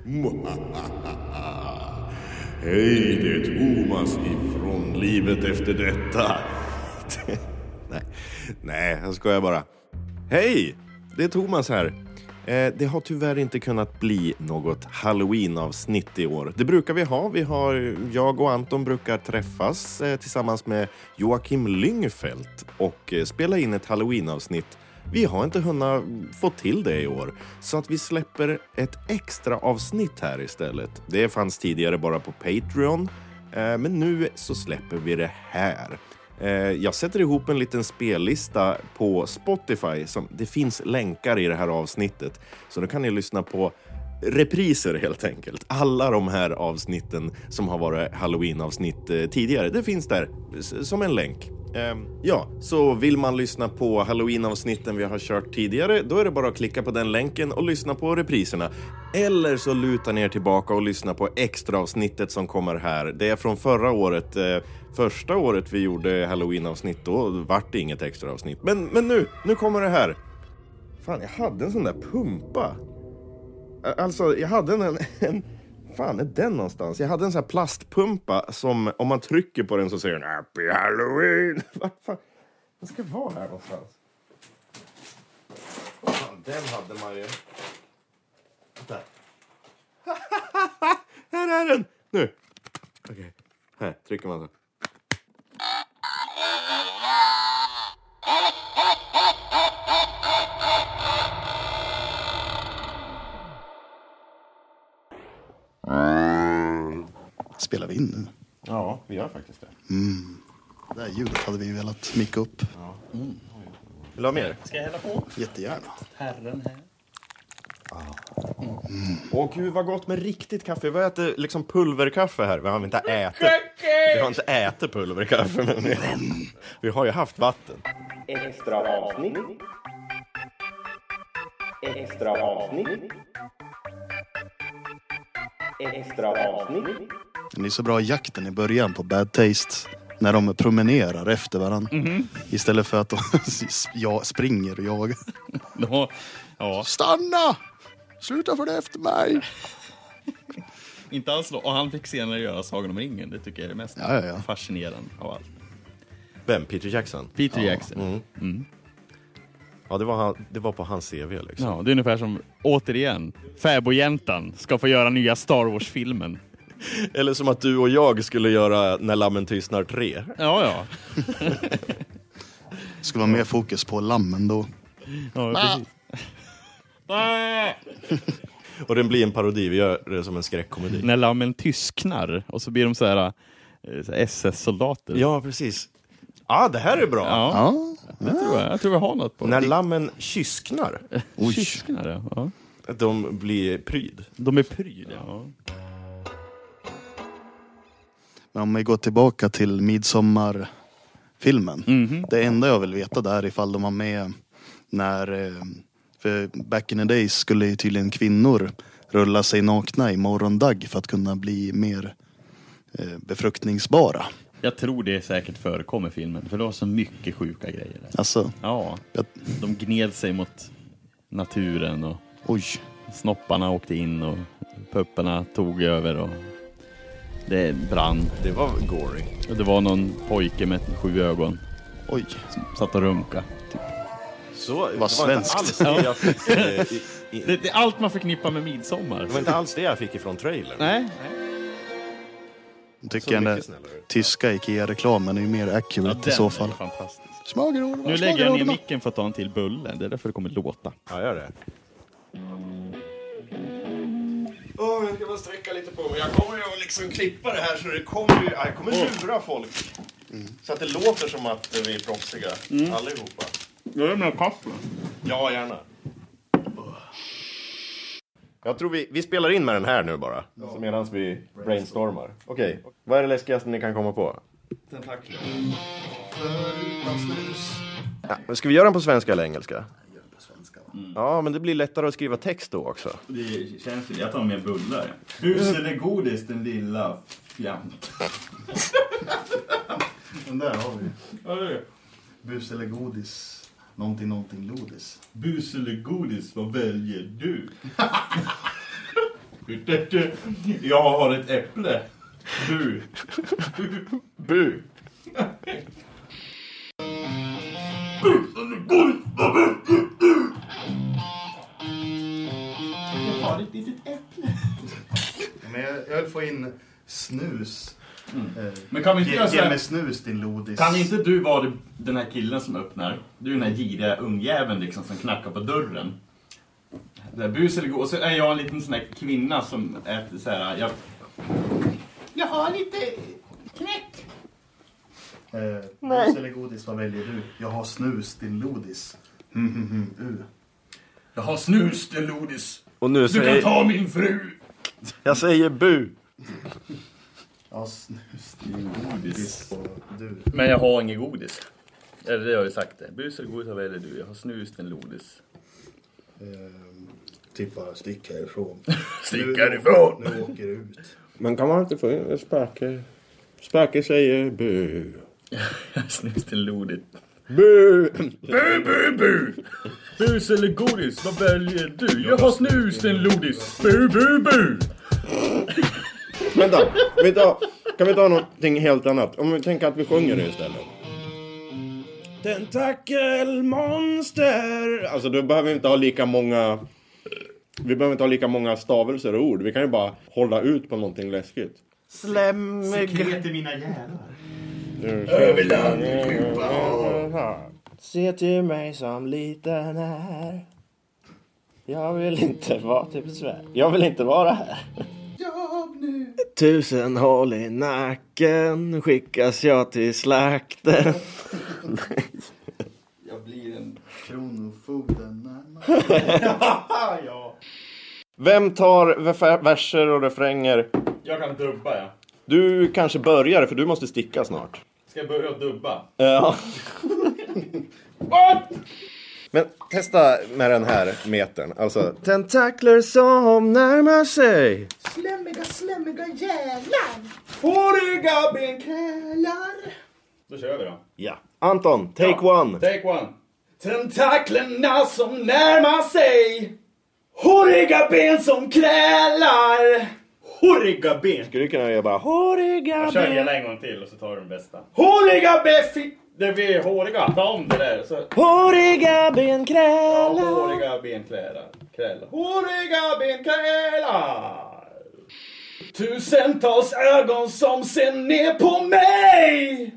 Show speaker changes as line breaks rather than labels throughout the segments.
Hej, det är Thomas ifrån Livet efter detta. Nej, nej, jag skojar bara. Hej, det är Thomas här. Eh, det har tyvärr inte kunnat bli något halloween-avsnitt i år. Det brukar vi ha. Vi har jag och Anton brukar träffas eh, tillsammans med Joakim Lyngfeldt och eh, spela in ett halloween-avsnitt. Vi har inte hunnit få till det i år, så att vi släpper ett extra avsnitt här istället. Det fanns tidigare bara på Patreon, eh, men nu så släpper vi det här. Eh, jag sätter ihop en liten spellista på Spotify. Som, det finns länkar i det här avsnittet, så då kan ni lyssna på repriser helt enkelt. Alla de här avsnitten som har varit halloween-avsnitt eh, tidigare, det finns där som en länk. Ehm, ja, så vill man lyssna på halloween-avsnitten vi har kört tidigare, då är det bara att klicka på den länken och lyssna på repriserna. Eller så lutar ni er tillbaka och lyssnar på extra avsnittet som kommer här. Det är från förra året. Eh, första året vi gjorde halloween-avsnitt, då vart det inget extra avsnitt. Men, men nu, nu kommer det här. Fan, jag hade en sån där pumpa. Alltså, jag hade en, en... Fan, är den någonstans? Jag hade en sån här plastpumpa som om man trycker på den så säger den Happy Halloween. Vad fan? Den ska vara här någonstans. Fan, den hade man ju. Vänta. här är den! Nu. Okej. Här trycker man så.
Spelar vi in nu?
Ja, vi gör faktiskt det.
Det här ljudet hade vi velat micka upp.
Vill du ha mer?
Ska jag hälla på?
Jättegärna.
Herren här.
Åh gud vad gott med riktigt kaffe. Vi äter liksom pulverkaffe här. Vi har inte ätit, vi har inte ätit pulverkaffe, men vi, vi har ju haft vatten.
Extra avsnitt. Extra avsnitt. Extra avsnitt.
Det är så bra jakten i början på Bad Taste. När de promenerar efter varandra. Istället för att de ja, springer och jagar.
Då, ja,
Stanna! Sluta det efter mig!
inte alls då. Och han fick senare göra Sagan om ringen. Det tycker jag är det mest
Ja, ja, ja.
fascinerande av allt.
Vem? Peter Jackson?
Peter Jackson.
Ja, det var, han, det var på hans CV liksom.
Ja, det är ungefär som, återigen, fäbodjäntan ska få göra nya Star Wars-filmen.
Eller som att du och jag skulle göra När lammen tystnar 3.
Ja, ja.
Det ska vara mer fokus på lammen då.
ja precis.
Och den blir en parodi, vi gör det som en skräckkomedi.
När lammen tysknar och så blir de så här, eh, så här SS-soldater.
Ja, precis. Ja, ah, det här är bra.
Ja,
Ja,
det tror jag. Jag tror jag har något på
När
det.
lammen kysknar.
Tysknar, ja.
de blir pryd.
De är pryd, ja.
Men om vi går tillbaka till midsommarfilmen.
Mhm.
Det enda jag vill veta där är ifall de var med när... eh, För back in the days skulle ju tydligen kvinnor rulla sig nakna i morgondagg för att kunna bli mer eh, befruktningsbara.
Jag tror det säkert förekommer i filmen, för det var så mycket sjuka grejer där.
Alltså,
Ja,
jag,
de gned sig mot naturen och
oj.
snopparna åkte in och pupparna tog över och det brann.
Det var gory.
Och det var någon pojke med sju ögon
Oj.
som satt och runka. Typ.
Så, det var inte
svenskt.
alls det jag fick, eh, i, i,
Det, det är allt man förknippar med midsommar.
Det var inte alls det jag fick ifrån trailern.
Nej.
Jag tycker
Så
den tyska IKEA-reklamen är ju mer accurate i så fall.
är fantastisk.
Smagerådorna,
Nu lägger jag ner micken för att ta en till bulle. Det är därför det kommer låta.
Ja, gör det. Åh, jag ska bara sträcka lite på mig. Jag kommer ju att liksom klippa det här så det kommer ju... Jag kommer lura folk. Så att det låter som att vi är proffsiga allihopa.
Nu är det med kaffe.
Ja, gärna. Jag tror vi, vi spelar in med den här nu bara. Så medan vi brainstormar. Okej, vad är det läskigaste ni kan komma på?
Tentakler.
Ja, ska vi göra den på svenska eller engelska? Ja, men det blir lättare att skriva text då också.
Det känns ju Jag tar med bullar. Bus eller godis, den lilla fjant.
Den där har vi. Bus eller godis. Någonting, någonting, lodis.
Bus eller godis, vad väljer du? Du, Jag har ett äpple. Du.
Bu!
Men jag, jag vill få in snus. Eh,
Men kan vi inte
ge, ge mig snus din lodis.
Kan inte du vara den här killen som öppnar? Du är den här giriga ungjäveln liksom som knackar på dörren. Det är bus eller gå. Och så är jag en liten sån här kvinna som äter så här. Jag, jag har lite knäck.
Eh, Snus eller godis, vad väljer du? Jag har snus din lodis. Mm, mm, mm, uh.
Jag har snus till lodis.
Och nu
Du kan
säger...
ta min fru.
Jag säger bu!
Har snus du.
Men jag har inget godis. Eller det har jag ju sagt det. Bus eller godis, vad väljer du? Jag har snus till lodis.
Eh, typ bara stick härifrån.
Stick
Nu-
härifrån!
Nu åker du ut.
Men kan man inte få spöke? Spöke säger bu.
Jag har snus till lodis.
Bu!
Bu, bu, bu! Bus eller godis, vad väljer du? Jag har snus till lodis. Bu, bu, bu!
Vänta, vi tar, kan vi ta någonting helt annat? Om vi tänker att vi sjunger det istället. Tentakelmonster! Alltså då behöver vi inte ha lika många... Vi behöver inte ha lika många stavelser och ord. Vi kan ju bara hålla ut på någonting läskigt. Slämmig...
till mina jävlar.
Se till mig som liten är. Jag vill inte vara till besvär. Jag vill inte vara här. Tusen hål i nacken skickas jag till slakten.
Jag blir en...
Kronofogden närmare.
Vem tar verser och refränger?
Jag kan dubba ja.
Du kanske börjar för du måste sticka snart.
Ska jag börja dubba?
Ja.
What?
Men testa med den här metern. Alltså. Tentakler som närmar sig.
Slemmiga, slemmiga jävlar!
Håriga benkrälar. Då kör vi då.
Ja. Anton, take
Ja.
one.
Take one. Tentaklerna som närmar sig. Håriga ben som krälar. Håriga ben.
Skulle du kunna göra bara håriga
Jag kör
ben.
hela en gång till och så tar du den bästa. Håriga ben, det vi är håriga. Ta om det där. Så.
Håriga ben
Ja, håriga benkläder. Krälar. Håriga benkrälar. Tusentals ögon som ser ner på mig.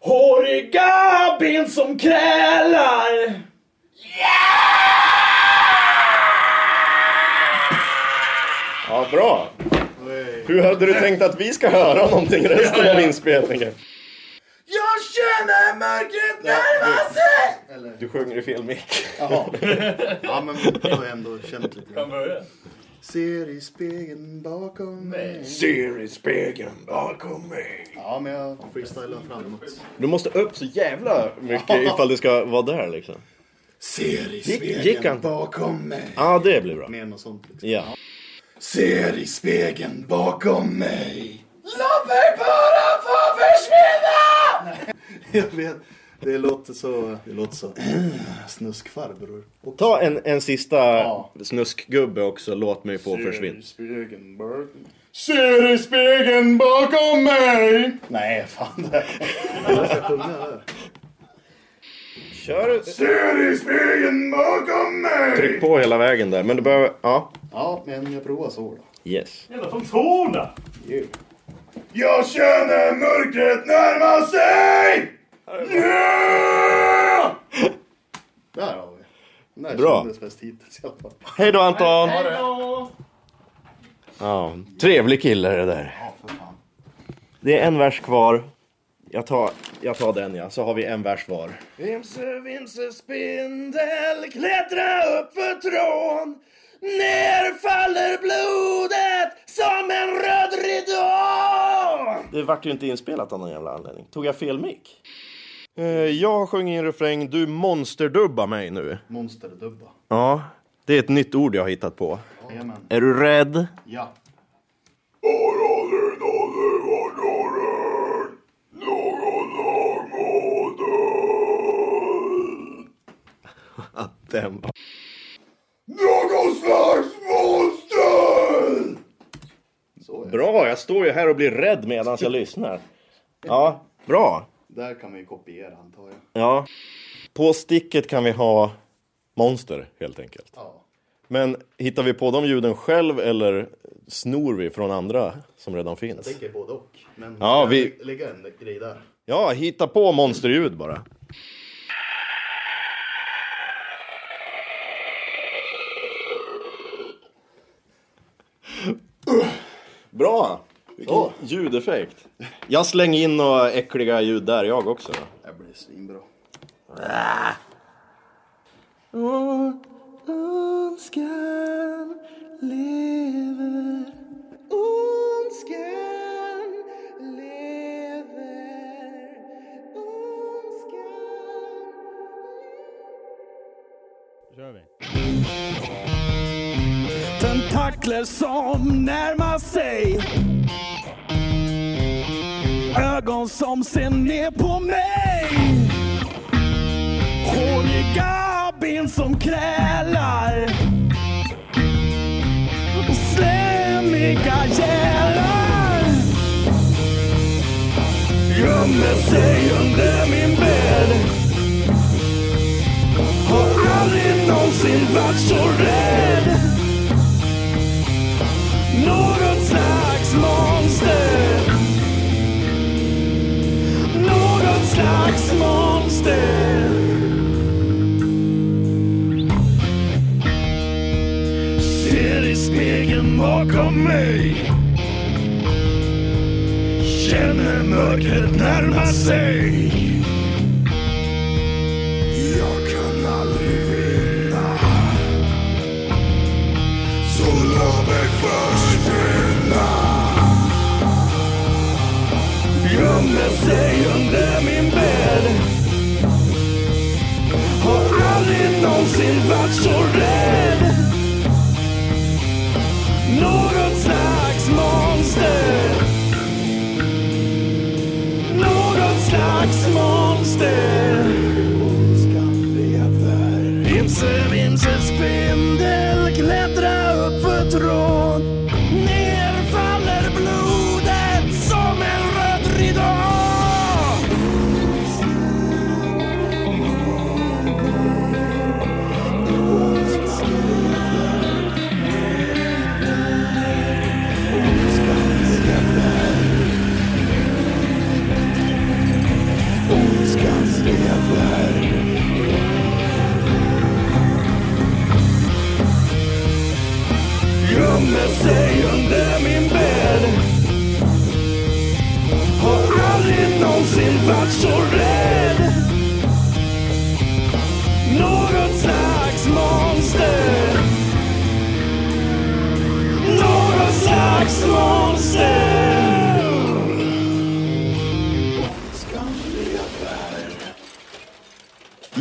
Håriga ben som krälar.
Ja, bra. Hur hade du tänkt att vi ska höra någonting resten av inspelningen?
Känner mörkret närma sig.
Eller,
Du sjunger i fel mick.
jaha. Ja men jag har ändå känt lite
Kan
grann.
börja.
Ser i spegeln bakom mig.
Ser i spegeln bakom mig.
Ja men jag freestylar framåt.
Du måste upp så jävla mycket ifall det ska vara där liksom.
Ser i
Gick-
spegeln
gick han?
bakom mig.
Ja, det blir bra.
Mer något sånt liksom.
Ja.
Ser i spegeln bakom mig. Låt mig bara få försvinna! Jag vet, det låter så, det låter så, snuskfarbror. Och
Ta en, en sista
Ja.
snuskgubbe också, låt mig få försvinna.
Ser i spegeln bakom mig! Nej, fan det. Jag ska sjunga där.
Kör,
Ser i spegeln bakom mig!
tryck på hela vägen där, men du behöver, ja.
Ja, men jag provar så då.
Yes.
Jävla fantomerna.
Jag känner mörkret närma sig! Yeah! Där har vi. Den där
Bra.
kändes bäst hittills i alla fall.
Hej då Anton!
Hejdå.
Ja, trevlig kille det där.
Ja, för fan.
Det är en vers kvar. Jag tar, jag tar den ja, så har vi en vers var. Vimse, vimse, spindel, klättra upp för trån. Ner faller blodet som en röd ridå. Det vart ju inte inspelat av någon jävla anledning. Tog jag fel mick? Eh, Jag sjöng en refräng, du monsterdubbar mig nu.
Monsterdubba.
Ja, det är ett nytt ord jag har hittat på.
Jajamän.
Är du rädd?
Ja.
Den.
Någon slags monster!
jag står ju här och blir rädd medan jag lyssnar. Ja, bra.
Där kan man ju kopiera antar jag.
Ja. På sticket kan vi ha monster helt enkelt.
Ja.
Men hittar vi på de ljuden själv eller snor vi från andra som redan
Jag
finns?
tänker både och. Men
Ja, vi-
jag lägga en grej där.
Ja, hitta på monsterljud bara. Bra! Vilken
Så.
ljudeffekt. Jag slänger in några äckliga ljud där jag också.
Det blir svinbra.
Ondskan lever Ondskan lever
kör vi.
Tentakler som närmar sig Ögon som ser ner på mig. Håriga ben som krälar. Slemmiga gälar. Gömmer sig under min bädd Har aldrig någonsin varit så mig. Känner mörkret närma sig. Jag kan aldrig vinna. Så låt mig försvinna Gömde sig under min bädd Har aldrig någonsin varit så rädd. Monster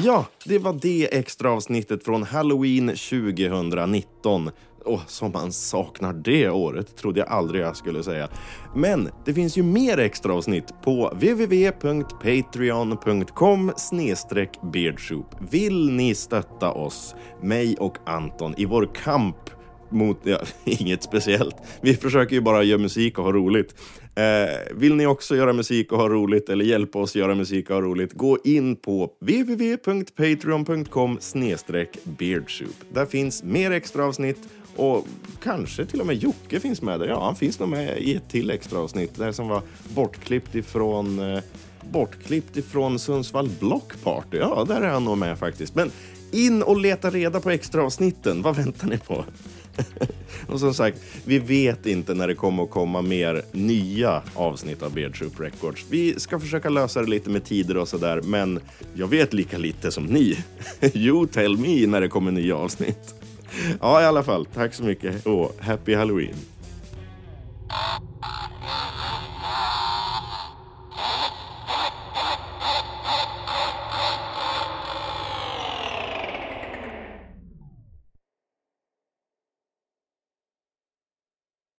Ja, det var det extra avsnittet från Halloween 2019. Och som man saknar det året, trodde jag aldrig jag skulle säga. Men det finns ju mer extra avsnitt på www.patreon.com beardsoup. Vill ni stötta oss, mig och Anton, i vår kamp mot, ja, inget speciellt. Vi försöker ju bara göra musik och ha roligt. Eh, vill ni också göra musik och ha roligt eller hjälpa oss göra musik och ha roligt, gå in på www.patreon.com beardsoup. Där finns mer extra avsnitt och kanske till och med Jocke finns med där. Ja, han finns nog med i ett till extra avsnitt. Det som var bortklippt ifrån eh, bortklippt ifrån Sundsvall Block Party. Ja, där är han nog med faktiskt. Men in och leta reda på extra avsnitten. Vad väntar ni på? och som sagt, vi vet inte när det kommer att komma mer nya avsnitt av Beardsoup Records. Vi ska försöka lösa det lite med tider och sådär, men jag vet lika lite som ni. you tell me när det kommer nya avsnitt. Ja, i alla fall, tack så mycket och happy halloween!